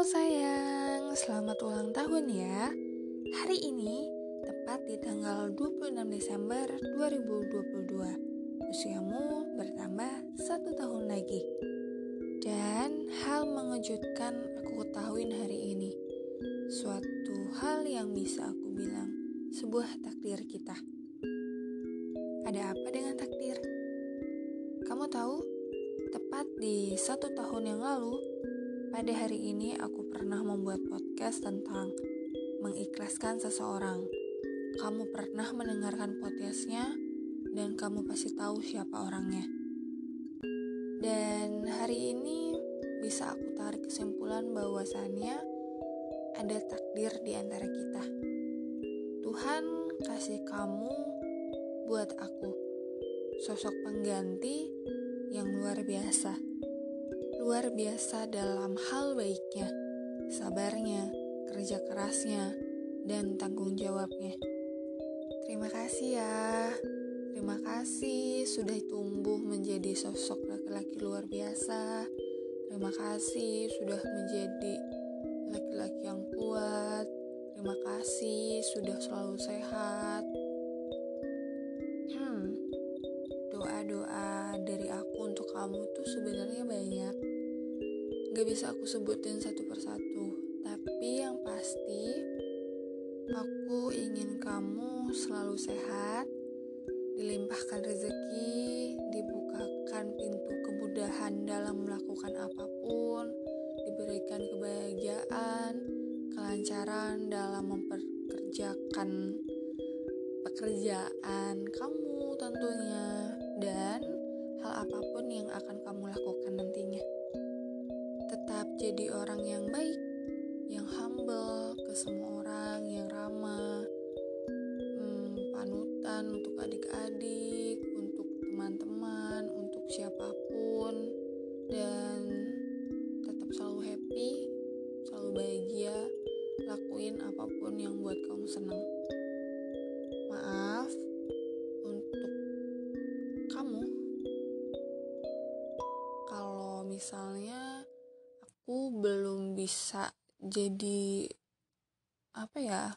Sayang, selamat ulang tahun ya. Hari ini tepat di tanggal 26 Desember 2022. Usiamu bertambah satu tahun lagi. Dan hal mengejutkan aku ketahuin hari ini. Suatu hal yang bisa aku bilang sebuah takdir kita. Ada apa dengan takdir? Kamu tahu, tepat di satu tahun yang lalu, pada hari ini aku pernah membuat podcast tentang mengikhlaskan seseorang. Kamu pernah mendengarkan podcastnya dan kamu pasti tahu siapa orangnya. Dan hari ini bisa aku tarik kesimpulan bahwasannya ada takdir di antara kita. Tuhan kasih kamu buat aku sosok pengganti yang luar biasa luar biasa dalam hal baiknya, sabarnya, kerja kerasnya, dan tanggung jawabnya. Terima kasih ya. Terima kasih sudah tumbuh menjadi sosok laki-laki luar biasa. Terima kasih sudah menjadi laki-laki yang kuat. Terima kasih sudah selalu sehat. Hmm, doa-doa dari aku untuk kamu tuh sebenarnya banyak Gak bisa aku sebutin satu persatu, tapi yang pasti aku ingin kamu selalu sehat, dilimpahkan rezeki, dibukakan pintu kemudahan dalam melakukan apa pun, diberikan kebahagiaan, kelancaran dalam memperkerjakan pekerjaan kamu tentunya dan hal apa pun yang akan kamu lakukan nantinya jadi orang yang baik, yang humble ke semua orang, yang ramah, hmm, panutan untuk adik-adik, untuk teman-teman, untuk siapa pun, dan tetap selalu happy, selalu bahagia, lakuin apa pun yang buat kamu senang. Maaf untuk kamu kalau misalnya aku belum bisa jadi apa ya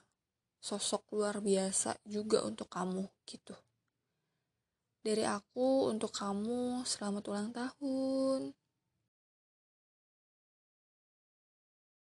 sosok luar biasa juga untuk kamu gitu. Dari aku untuk kamu selamat ulang tahun